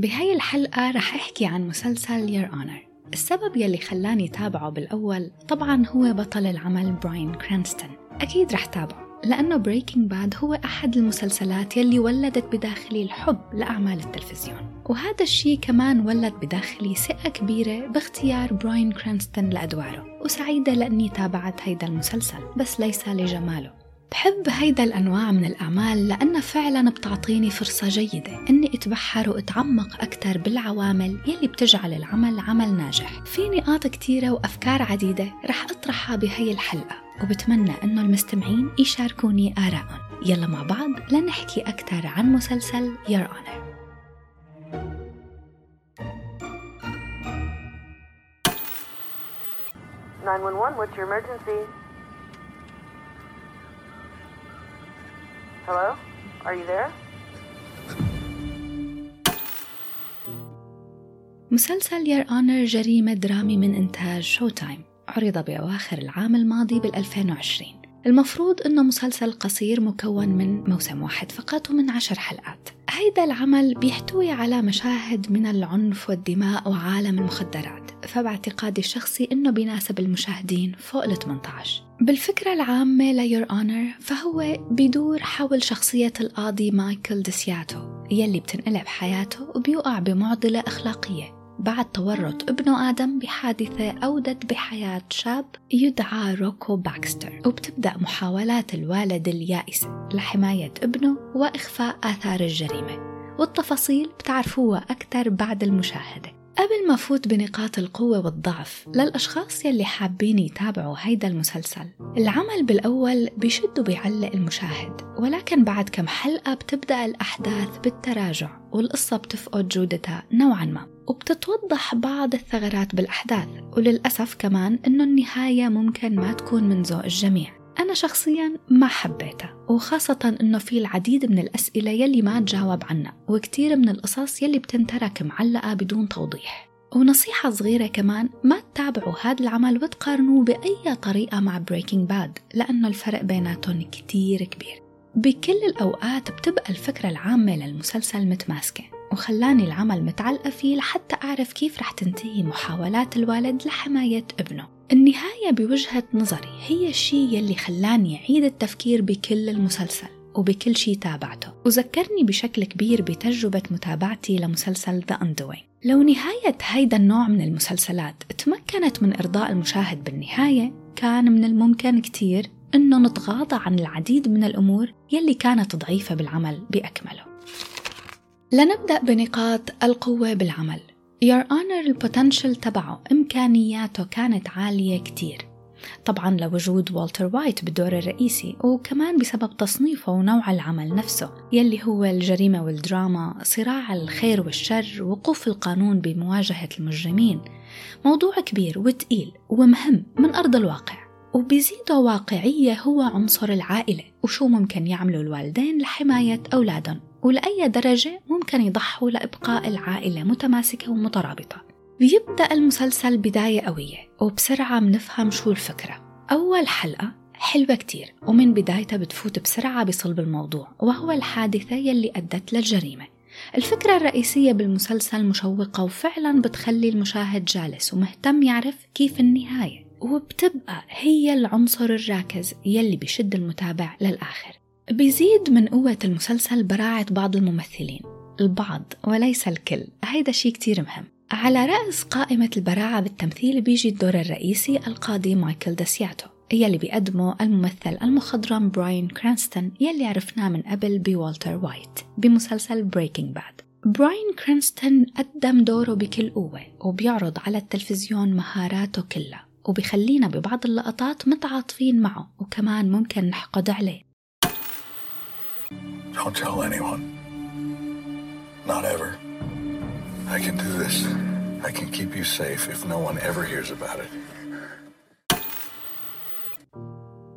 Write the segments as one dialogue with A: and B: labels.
A: بهاي الحلقة رح أحكي عن مسلسل Your Honor. السبب يلي خلاني تابعه بالأول طبعا هو بطل العمل براين كرانستون. أكيد رح تابعه لأنه بريكنج باد هو أحد المسلسلات يلي ولدت بداخلي الحب لأعمال التلفزيون. وهذا الشيء كمان ولد بداخلي ثقة كبيرة باختيار براين كرانستون لأدواره وسعيدة لأني تابعت هيدا المسلسل بس ليس لجماله. بحب هيدا الأنواع من الأعمال لأنها فعلا بتعطيني فرصة جيدة إني أتبحر وأتعمق أكثر بالعوامل يلي بتجعل العمل عمل ناجح. في نقاط كتيرة وأفكار عديدة رح أطرحها بهي الحلقة وبتمنى إنه المستمعين يشاركوني آرائهم. يلا مع بعض لنحكي أكثر عن مسلسل Your Honor.
B: 911, what's your emergency? Hello? Are you there?
A: مسلسل Your Honor جريمة درامي من إنتاج شو تايم عرض بأواخر العام الماضي بال 2020 المفروض أنه مسلسل قصير مكون من موسم واحد فقط ومن عشر حلقات. هيدا العمل بيحتوي على مشاهد من العنف والدماء وعالم المخدرات. فباعتقادي الشخصي أنه بيناسب المشاهدين فوق ال 18 بالفكرة العامة ل Your Honor فهو بيدور حول شخصية القاضي مايكل ديسياتو يلي بتنقلب حياته وبيوقع بمعضلة أخلاقية. بعد تورط ابنه آدم بحادثة أودت بحياة شاب يدعى روكو باكستر وبتبدأ محاولات الوالد اليائسة لحماية ابنه وإخفاء آثار الجريمة. والتفاصيل بتعرفوها أكثر بعد المشاهدة. قبل ما فوت بنقاط القوة والضعف للأشخاص يلي حابين يتابعوا هيدا المسلسل. العمل بالأول بيشد وبيعلق المشاهد ولكن بعد كم حلقة بتبدأ الأحداث بالتراجع والقصة بتفقد جودتها نوعا ما وبتتوضح بعض الثغرات بالأحداث وللأسف كمان إنه النهاية ممكن ما تكون من ذوق الجميع. أنا شخصيا ما حبيتها وخاصة إنه في العديد من الأسئلة يلي ما تجاوب عنها وكتير من القصص يلي بتنترك معلقة بدون توضيح. ونصيحة صغيرة كمان ما تتابعوا هذا العمل وتقارنوه بأي طريقة مع بريكنج باد لأنه الفرق بيناتهم كتير كبير. بكل الأوقات بتبقى الفكرة العامة للمسلسل متماسكة وخلاني العمل متعلقة فيه لحتى أعرف كيف رح تنتهي محاولات الوالد لحماية ابنه. النهاية بوجهة نظري هي الشيء يلي خلاني أعيد التفكير بكل المسلسل وبكل شيء تابعته. وذكرني بشكل كبير بتجربة متابعتي لمسلسل ذا أندوين لو نهاية هيدا النوع من المسلسلات تمكنت من إرضاء المشاهد بالنهاية كان من الممكن كتير إنه نتغاضى عن العديد من الأمور يلي كانت ضعيفة بالعمل بأكمله. لنبدأ بنقاط القوة بالعمل. Your Honor ال potential تبعه. إمكانياته كانت عالية كتير. طبعا لوجود والتر وايت بالدور الرئيسي وكمان بسبب تصنيفه ونوع العمل نفسه يلي هو الجريمة والدراما صراع الخير والشر وقوف القانون بمواجهة المجرمين. موضوع كبير وتقيل ومهم من أرض الواقع. وبيزيده واقعية هو عنصر العائلة وشو ممكن يعملوا الوالدين لحماية أولادهم. ولأي درجة ممكن يضحوا لإبقاء العائلة متماسكة ومترابطة. بيبدأ المسلسل بداية قوية وبسرعة منفهم شو الفكرة. أول حلقة حلوة كتير ومن بدايتها بتفوت بسرعة بصلب الموضوع وهو الحادثة يلي أدت للجريمة. الفكرة الرئيسية بالمسلسل مشوقة وفعلا بتخلي المشاهد جالس ومهتم يعرف كيف النهاية وبتبقى هي العنصر الراكز يلي بيشد المتابع للآخر. بيزيد من قوة المسلسل براعة بعض الممثلين البعض وليس الكل هيدا شيء كتير مهم. على رأس قائمة البراعة بالتمثيل بيجي الدور الرئيسي القاضي مايكل داسياتو يلي بيقدمه الممثل المخضرم براين كرانستون يلي عرفناه من قبل بوالتر وايت بمسلسل بريكنج باد براين كرانستون قدم دوره بكل قوة وبيعرض على التلفزيون مهاراته كلها وبيخلينا ببعض اللقطات متعاطفين معه وكمان ممكن نحقد عليه.
C: Don't tell anyone. Not ever. I can do this. I can keep you safe if no one ever hears about it.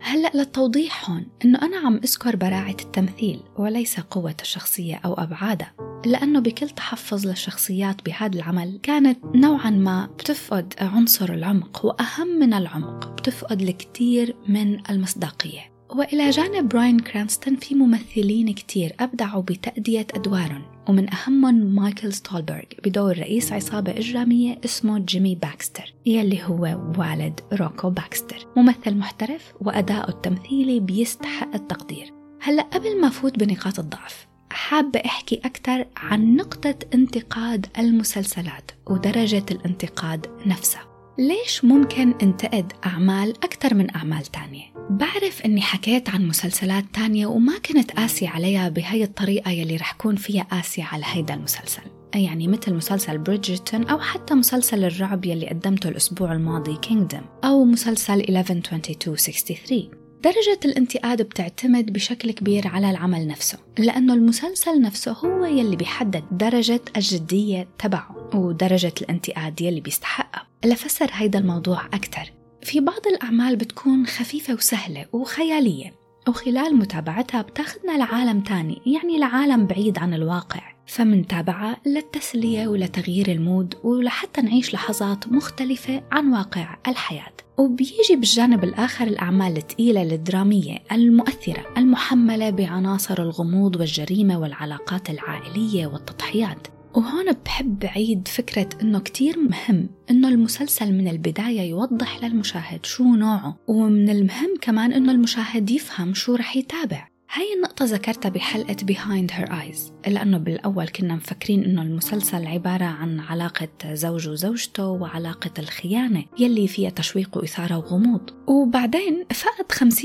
A: هلأ للتوضيح هون إنه أنا عم أذكر براعة التمثيل وليس قوة الشخصية أو أبعادها لأنه بكل تحفظ للشخصيات بهذا العمل كانت نوعا ما بتفقد عنصر العمق وأهم من العمق بتفقد الكثير من المصداقية وإلى جانب براين كرانستون في ممثلين كتير أبدعوا بتأدية أدوارهم ومن أهمهم مايكل ستولبرغ بدور رئيس عصابة إجرامية اسمه جيمي باكستر يلي هو والد روكو باكستر. ممثل محترف وأداؤه التمثيلي بيستحق التقدير. هلأ قبل ما فوت بنقاط الضعف حابة أحكي أكثر عن نقطة انتقاد المسلسلات ودرجة الانتقاد نفسها. ليش ممكن انتقد أعمال أكثر من أعمال تانية؟ بعرف أني حكيت عن مسلسلات تانية وما كنت قاسي عليها بهي الطريقة يلي رح كون فيها قاسي على هيدا المسلسل. يعني مثل مسلسل بريدجرتون أو حتى مسلسل الرعب يلي قدمته الأسبوع الماضي كينجدم أو مسلسل 112263 درجة الانتقاد بتعتمد بشكل كبير على العمل نفسه لأنه المسلسل نفسه هو يلي بيحدد درجة الجدية تبعه ودرجة الانتقاد يلي بيستحقها لفسر هيدا الموضوع أكثر في بعض الأعمال بتكون خفيفة وسهلة وخيالية وخلال متابعتها بتاخدنا لعالم تاني يعني لعالم بعيد عن الواقع. فمنتابعها للتسلية ولتغيير ال mood ولحتى نعيش لحظات مختلفة عن واقع الحياة. وبيجي بالجانب الآخر الأعمال الثقيلة الدرامية المؤثرة المحملة بعناصر الغموض والجريمة والعلاقات العائلية والتضحيات. وهون بحب عيد فكرة إنه كتير مهم إنه المسلسل من البداية يوضح للمشاهد شو نوعه ومن المهم كمان إنه المشاهد يفهم شو رح يتابع. هاي النقطة ذكرتها بحلقة Behind Her Eyes لأنه بالأول كنا مفكرين إنه المسلسل عبارة عن علاقة زوج وزوجته وعلاقة الخيانة يلي فيها تشويق وإثارة وغموض. وبعدين فقد 50%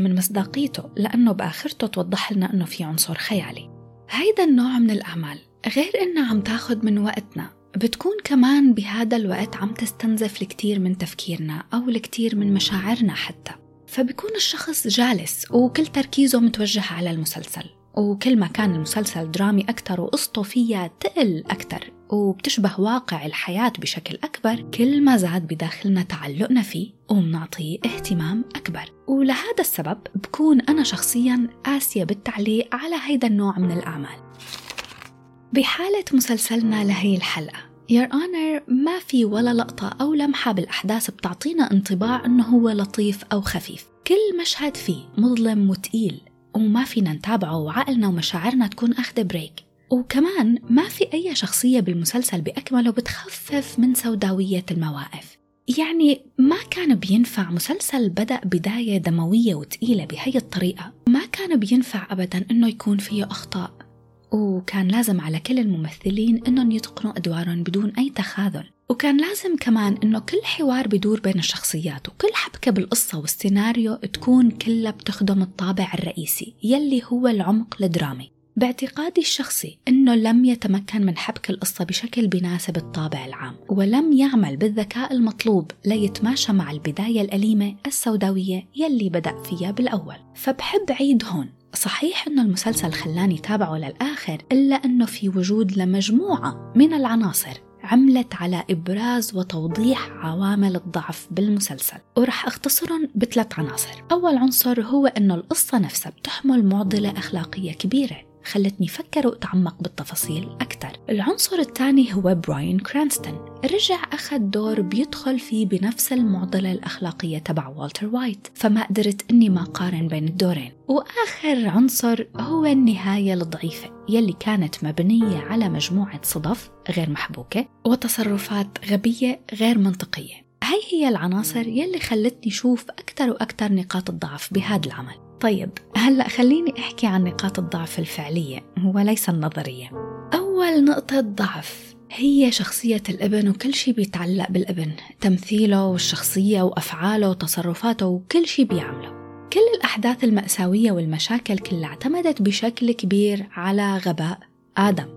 A: من مصداقيته لأنه بآخرته توضح لنا إنه في عنصر خيالي. هيدا النوع من الأعمال غير إنها عم تاخد من وقتنا بتكون كمان بهذا الوقت عم تستنزف الكثير من تفكيرنا أو الكثير من مشاعرنا حتى. فبكون الشخص جالس وكل تركيزه متوجه على المسلسل وكل ما كان المسلسل درامي أكثر وقصته فيها تقل أكثر وبتشبه واقع الحياة بشكل أكبر كل ما زاد بداخلنا تعلقنا فيه ومنعطيه اهتمام أكبر. ولهذا السبب بكون أنا شخصيا قاسية بالتعليق على هيدا النوع من الأعمال. بحالة مسلسلنا لهي الحلقة. Your Honor ما في ولا لقطة أو لمحة بالأحداث بتعطينا انطباع إنه هو لطيف أو خفيف. كل مشهد فيه مظلم وتقيل وما فينا نتابعه وعقلنا ومشاعرنا تكون أخذ break وكمان ما في أي شخصية بالمسلسل بأكمله بتخفف من سوداوية المواقف. يعني ما كان بينفع مسلسل بدأ بداية دموية وتقيلة بهي الطريقة. ما كان بينفع أبدا إنه يكون فيه أخطاء. وكان لازم على كل الممثلين إنهم يتقنوا أدوارهم بدون أي تخاذل. وكان لازم كمان إنه كل حوار بدور بين الشخصيات وكل حبكة بالقصة والسيناريو تكون كلها بتخدم الطابع الرئيسي يلي هو العمق الدرامي. باعتقادي الشخصي إنه لم يتمكن من حبك القصة بشكل بيناسب الطابع العام ولم يعمل بالذكاء المطلوب ليتماشى مع البداية الأليمة السوداوية يلي بدأ فيها بالأول. فبحب عيد هون صحيح أنه المسلسل خلاني تابعه للآخر إلا أنه في وجود لمجموعة من العناصر عملت على إبراز وتوضيح عوامل الضعف بالمسلسل. ورح أختصرهم بثلاث عناصر. أول عنصر هو أنه القصة نفسها بتحمل معضلة أخلاقية كبيرة. خلتني أفكر وأتعمق بالتفاصيل أكثر. العنصر الثاني هو براين كرانستون. رجع أخذ دور بيدخل فيه بنفس المعضلة الأخلاقية تبع والتر وايت فما قدرت أني ما قارن بين الدورين. وآخر عنصر هو النهاية الضعيفة يلي كانت مبنية على مجموعة صدف غير محبوكة وتصرفات غبية غير منطقية. هاي هي العناصر يلي خلتني شوف أكثر وأكثر نقاط الضعف بهذا العمل. طيب هلأ خليني أحكي عن نقاط الضعف الفعلية وليس النظرية. أول نقطة ضعف هي شخصية الابن وكل شيء بيتعلق بالابن تمثيله والشخصية وأفعاله وتصرفاته وكل شيء بيعمله. كل الأحداث المأساوية والمشاكل كلها اعتمدت بشكل كبير على غباء آدم.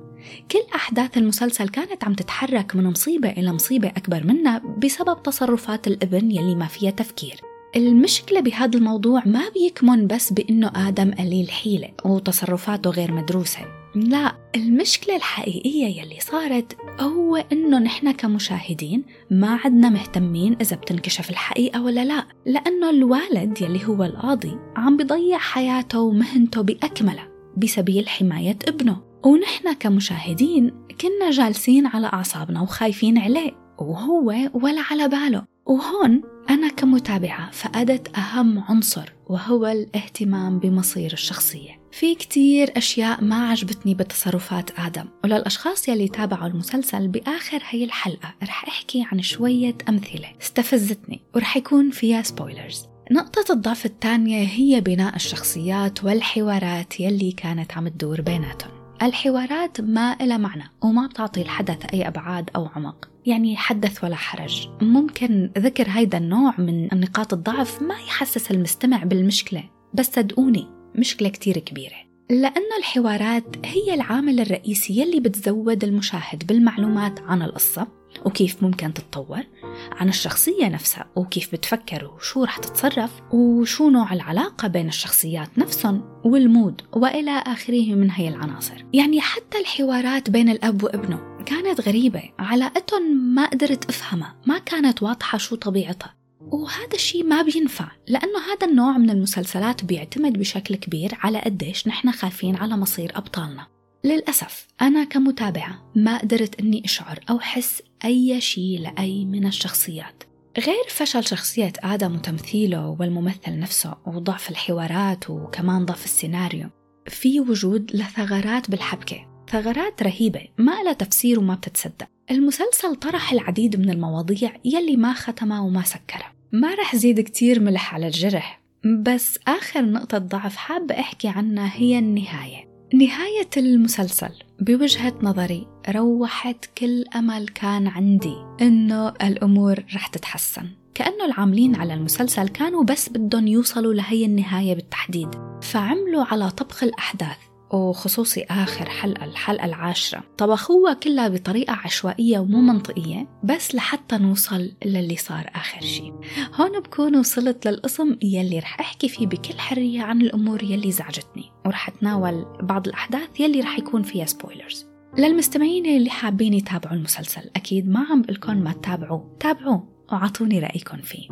A: كل أحداث المسلسل كانت عم تتحرك من مصيبة إلى مصيبة أكبر منها بسبب تصرفات الابن يلي ما فيها تفكير. المشكلة بهذا الموضوع ما بيكمن بس بإنه آدم قليل حيلة وتصرفاته غير مدروسة. لا المشكلة الحقيقية يلي صارت هو إنه نحن كمشاهدين ما عدنا مهتمين إذا بتنكشف الحقيقة ولا لا لأنه الوالد يلي هو القاضي عم بيضيع حياته ومهنته بأكملها بسبيل حماية ابنه. ونحن كمشاهدين كنا جالسين على أعصابنا وخايفين عليه وهو ولا على باله. وهون أنا كمتابعة فقدت أهم عنصر وهو الاهتمام بمصير الشخصية. في كتير أشياء ما عجبتني بتصرفات آدم وللأشخاص يلي تابعوا المسلسل بآخر هي الحلقة رح أحكي عن شوية أمثلة استفزتني ورح يكون فيها سبويلرز نقطة الضعف الثانية هي بناء الشخصيات والحوارات يلي كانت عم تدور بيناتهم. الحوارات ما إلها معنى وما بتعطي الحدث أي أبعاد أو عمق. يعني حدث ولا حرج. ممكن ذكر هيدا النوع من نقاط الضعف ما يحسس المستمع بالمشكلة بس صدقوني مشكلة كتير كبيرة. لأنه الحوارات هي العامل الرئيسي يلي بتزود المشاهد بالمعلومات عن القصة وكيف ممكن تتطور عن الشخصية نفسها وكيف بتفكر وشو رح تتصرف وشو نوع العلاقة بين الشخصيات نفسهم والمود وإلى آخره من هي العناصر. يعني حتى الحوارات بين الأب وابنه كانت غريبة علاقتهم ما قدرت أفهمها ما كانت واضحة شو طبيعتها. وهذا الشيء ما بينفع لأنه هذا النوع من المسلسلات بيعتمد بشكل كبير على قديش نحن خايفين على مصير أبطالنا. للأسف أنا كمتابعة ما قدرت أني أشعر أو حس أي شيء لأي من الشخصيات. غير فشل شخصية آدم وتمثيله والممثل نفسه وضعف الحوارات وكمان ضعف السيناريو في وجود لثغرات بالحبكة ثغرات رهيبة ما لها تفسير وما بتتصدق. المسلسل طرح العديد من المواضيع يلي ما ختمها وما سكرها. ما رح زيد كتير ملح على الجرح بس آخر نقطة ضعف حابة أحكي عنها هي النهاية. نهاية المسلسل بوجهة نظري روحت كل أمل كان عندي إنه الأمور رح تتحسن. كأنه العاملين على المسلسل كانوا بس بدهم يوصلوا لهي النهاية بالتحديد فعملوا على طبخ الأحداث وخصوصي آخر حلقة الحلقة العاشرة. طبخوها كلها بطريقة عشوائية ومو منطقية بس لحتى نوصل للي صار آخر شيء هون بكون وصلت للقسم يلي رح أحكي فيه بكل حرية عن الأمور يلي زعجتني. ورح أتناول بعض الأحداث يلي رح يكون فيها سبويلرز للمستمعين اللي حابين يتابعوا المسلسل أكيد ما عم بقلكن ما تتابعوه تابعوه وعطوني رأيكم فيه.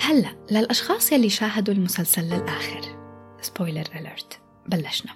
A: هلأ للأشخاص يلي شاهدوا المسلسل للآخر spoiler alert بلشنا.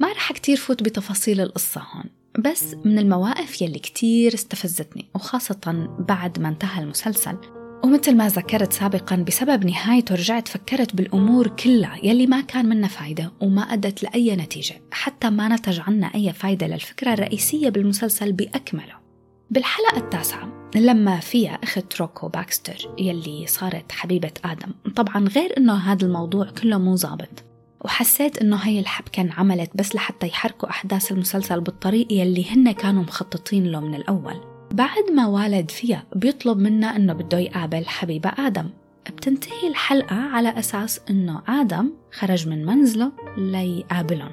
A: ما رح كتير فوت بتفاصيل القصة هون بس من المواقف يلي كتير استفزتني وخاصة بعد ما انتهى المسلسل ومثل ما ذكرت سابقا بسبب نهايته رجعت فكرت بالأمور كلها يلي ما كان منها فايدة وما أدت لأي نتيجة حتى ما نتج عنا أي فايدة للفكرة الرئيسية بالمسلسل بأكمله. بالحلقة التاسعة لما فيها أخت روكو باكستر يلي صارت حبيبة آدم طبعا غير أنه هذا الموضوع كله مو ظابط. وحسيت إنه هي الحبكة انعملت بس لحتى يحركوا أحداث المسلسل بالطريقة يلي هن كانوا مخططين له من الأول. بعد ما والد فيها بيطلب منا إنه بده يقابل حبيبة آدم. بتنتهي الحلقة على أساس إنه آدم خرج من منزله ليقابلهم.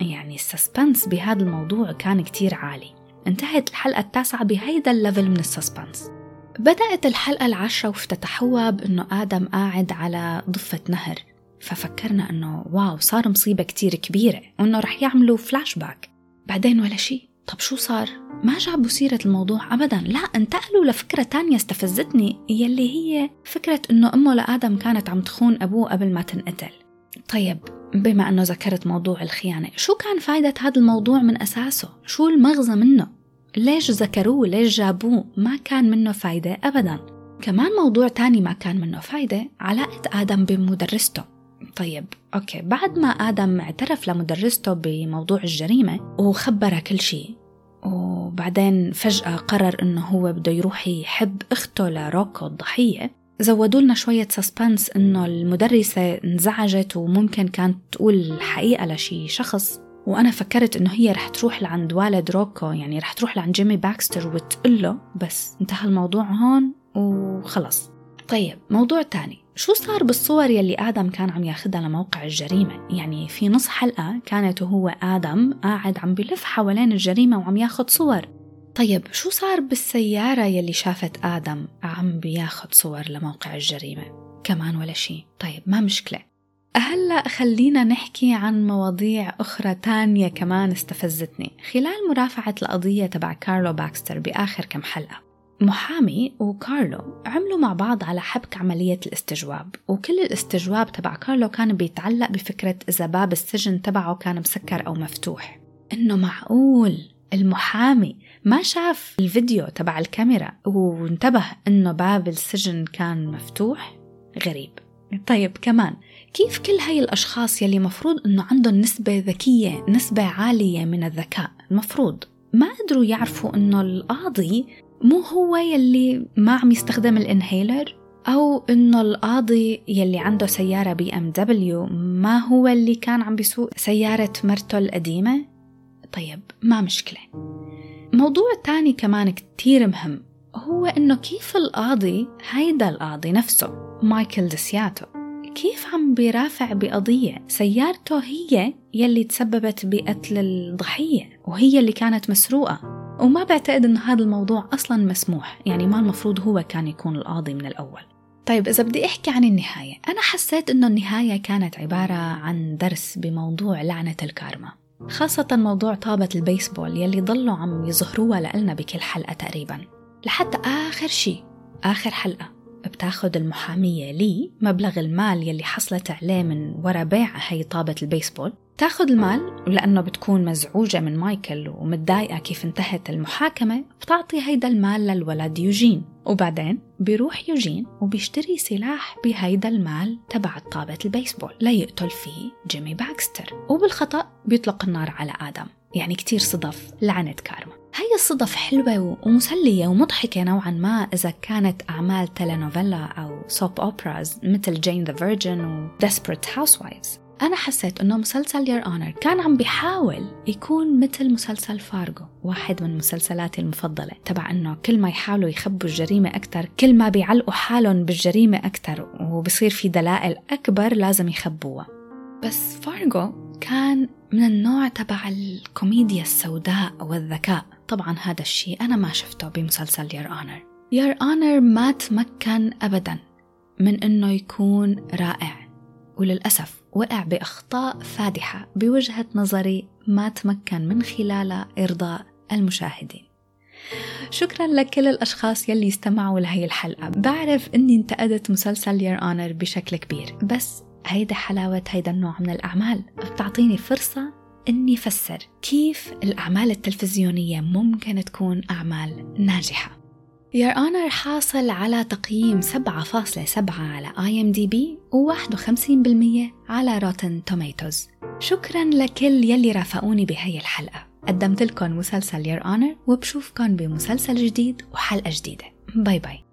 A: يعني ال suspense بهذا الموضوع كان كتير عالي. انتهت الحلقة التاسعة بهيدا ال level من ال suspense. بدأت الحلقة العاشرة وافتتحوها بأنه آدم قاعد على ضفة نهر. ففكرنا إنه wow صار مصيبة كتير كبيرة وإنه رح يعملوا فلاش باك بعدين ولا شيء طب شو صار؟ ما جابوا سيرة الموضوع أبدا لا انتقلوا لفكرة تانية استفزتني يلي هي فكرة أنه أمه لآدم كانت عم تخون أبوه قبل ما تنقتل طيب بما أنه ذكرت موضوع الخيانة شو كان فايدة هذا الموضوع من أساسه؟ شو المغزى منه؟ ليش ذكروه؟ ليش جابوه؟ ما كان منه فايدة أبدا كمان موضوع تاني ما كان منه فايدة علاقة آدم بمدرسته طيب أوكي. بعد ما آدم اعترف لمدرسته بموضوع الجريمة وخبرها كل شيء وبعدين فجأة قرر إنه هو بده يروح يحب أخته لروكو الضحية زودوا لنا شوية suspense إنه المدرسة انزعجت وممكن كانت تقول الحقيقة لشي شخص. وأنا فكرت إنه هي رح تروح لعند والد روكو يعني رح تروح لعند جيمي باكستر وتقول له بس انتهى الموضوع هون وخلص. طيب موضوع تاني. شو صار بالصور يلي آدم كان عم ياخدها لموقع الجريمة؟ يعني في نص حلقة كانت وهو آدم قاعد عم بلف حوالين الجريمة وعم ياخد صور. طيب شو صار بالسيارة يلي شافت آدم عم بياخد صور لموقع الجريمة؟ كمان ولا شي. طيب ما مشكلة. هلأ خلينا نحكي عن مواضيع أخرى تانية كمان استفزتني. خلال مرافعة القضية تبع كارلو باكستر بآخر كم حلقة محامي وكارلو عملوا مع بعض على حبك عملية الاستجواب وكل الاستجواب تبع كارلو كان بيتعلق بفكرة إذا باب السجن تبعه كان مسكر أو مفتوح. إنه معقول! المحامي ما شاف الفيديو تبع الكاميرا وانتبه إنه باب السجن كان مفتوح؟ غريب. طيب كمان كيف كل هاي الأشخاص يلي مفروض أنه عندهم نسبة ذكية نسبة عالية من الذكاء؟ المفروض ما قدروا يعرفوا أنه القاضي مو هو يلي ما عم يستخدم ال inhaler؟ أو إنه القاضي يلي عنده سيارة BMW ما هو اللي كان عم بيسوق سيارة مرته القديمة؟ طيب ما مشكلة. موضوع تاني كمان كتير مهم هو إنه كيف القاضي هيدا القاضي نفسه مايكل ديسياتو كيف عم بيرافع بقضية؟ سيارته هي يلي تسببت بقتل الضحية وهي اللي كانت مسروقة. وما بعتقد أنه هذا الموضوع أصلا مسموح يعني ما المفروض هو كان يكون القاضي من الأول. طيب إذا بدي أحكي عن النهاية أنا حسيت أنه النهاية كانت عبارة عن درس بموضوع لعنة الكارما خاصة موضوع طابة البيسبول يلي ضلوا عم يظهروها لنا بكل حلقة تقريبا. لحتى آخر شي آخر حلقة بتاخد المحامية لي مبلغ المال يلي حصلت عليه من ورا بيع هي طابة البيسبول. تاخد المال ولأنه بتكون مزعوجة من مايكل ومتضايقة كيف انتهت المحاكمة بتعطي هيدا المال للولد يوجين. وبعدين بيروح يوجين وبيشتري سلاح بهيدا المال تبع طابة البيسبول ليقتل فيه جيمي باكستر. وبالخطأ بيطلق النار على آدم. يعني كتير صدف لعنة كارما. هاي الصدف حلوة ومسلية ومضحكة نوعا ما إذا كانت أعمال telenovela أو soap operas مثل Jane the Virgin و Desperate Housewives. أنا حسيت إنه مسلسل Your Honor كان عم بيحاول يكون مثل مسلسل فارغو واحد من مسلسلاتي المفضلة تبع إنه كل ما يحاولوا يخبوا الجريمة أكثر كل ما بيعلقوا حالهم بالجريمة أكثر وبصير في دلائل أكبر لازم يخبوها. بس فارغو كان من النوع تبع الكوميديا السوداء والذكاء. طبعا هذا الشيء أنا ما شفته بمسلسل Your Honor Your Honor ما تمكن أبدا من أنه يكون رائع وللأسف وقع بأخطاء فادحة بوجهة نظري ما تمكن من خلالها إرضاء المشاهدين. شكرا لكل الأشخاص يلي استمعوا لهي الحلقة. بعرف أني انتقدت مسلسل Your Honor بشكل كبير بس هيدا حلاوة هيدا النوع من الأعمال. بتعطيني فرصة إني فسر كيف الأعمال التلفزيونية ممكن تكون أعمال ناجحة. Your Honor حاصل على تقييم 7.7 على IMDb و51% على Rotten Tomatoes شكرا لكل يلي رافقوني بهي الحلقة. قدمت لكم مسلسل Your Honor وبشوفكن بمسلسل جديد وحلقة جديدة. bye bye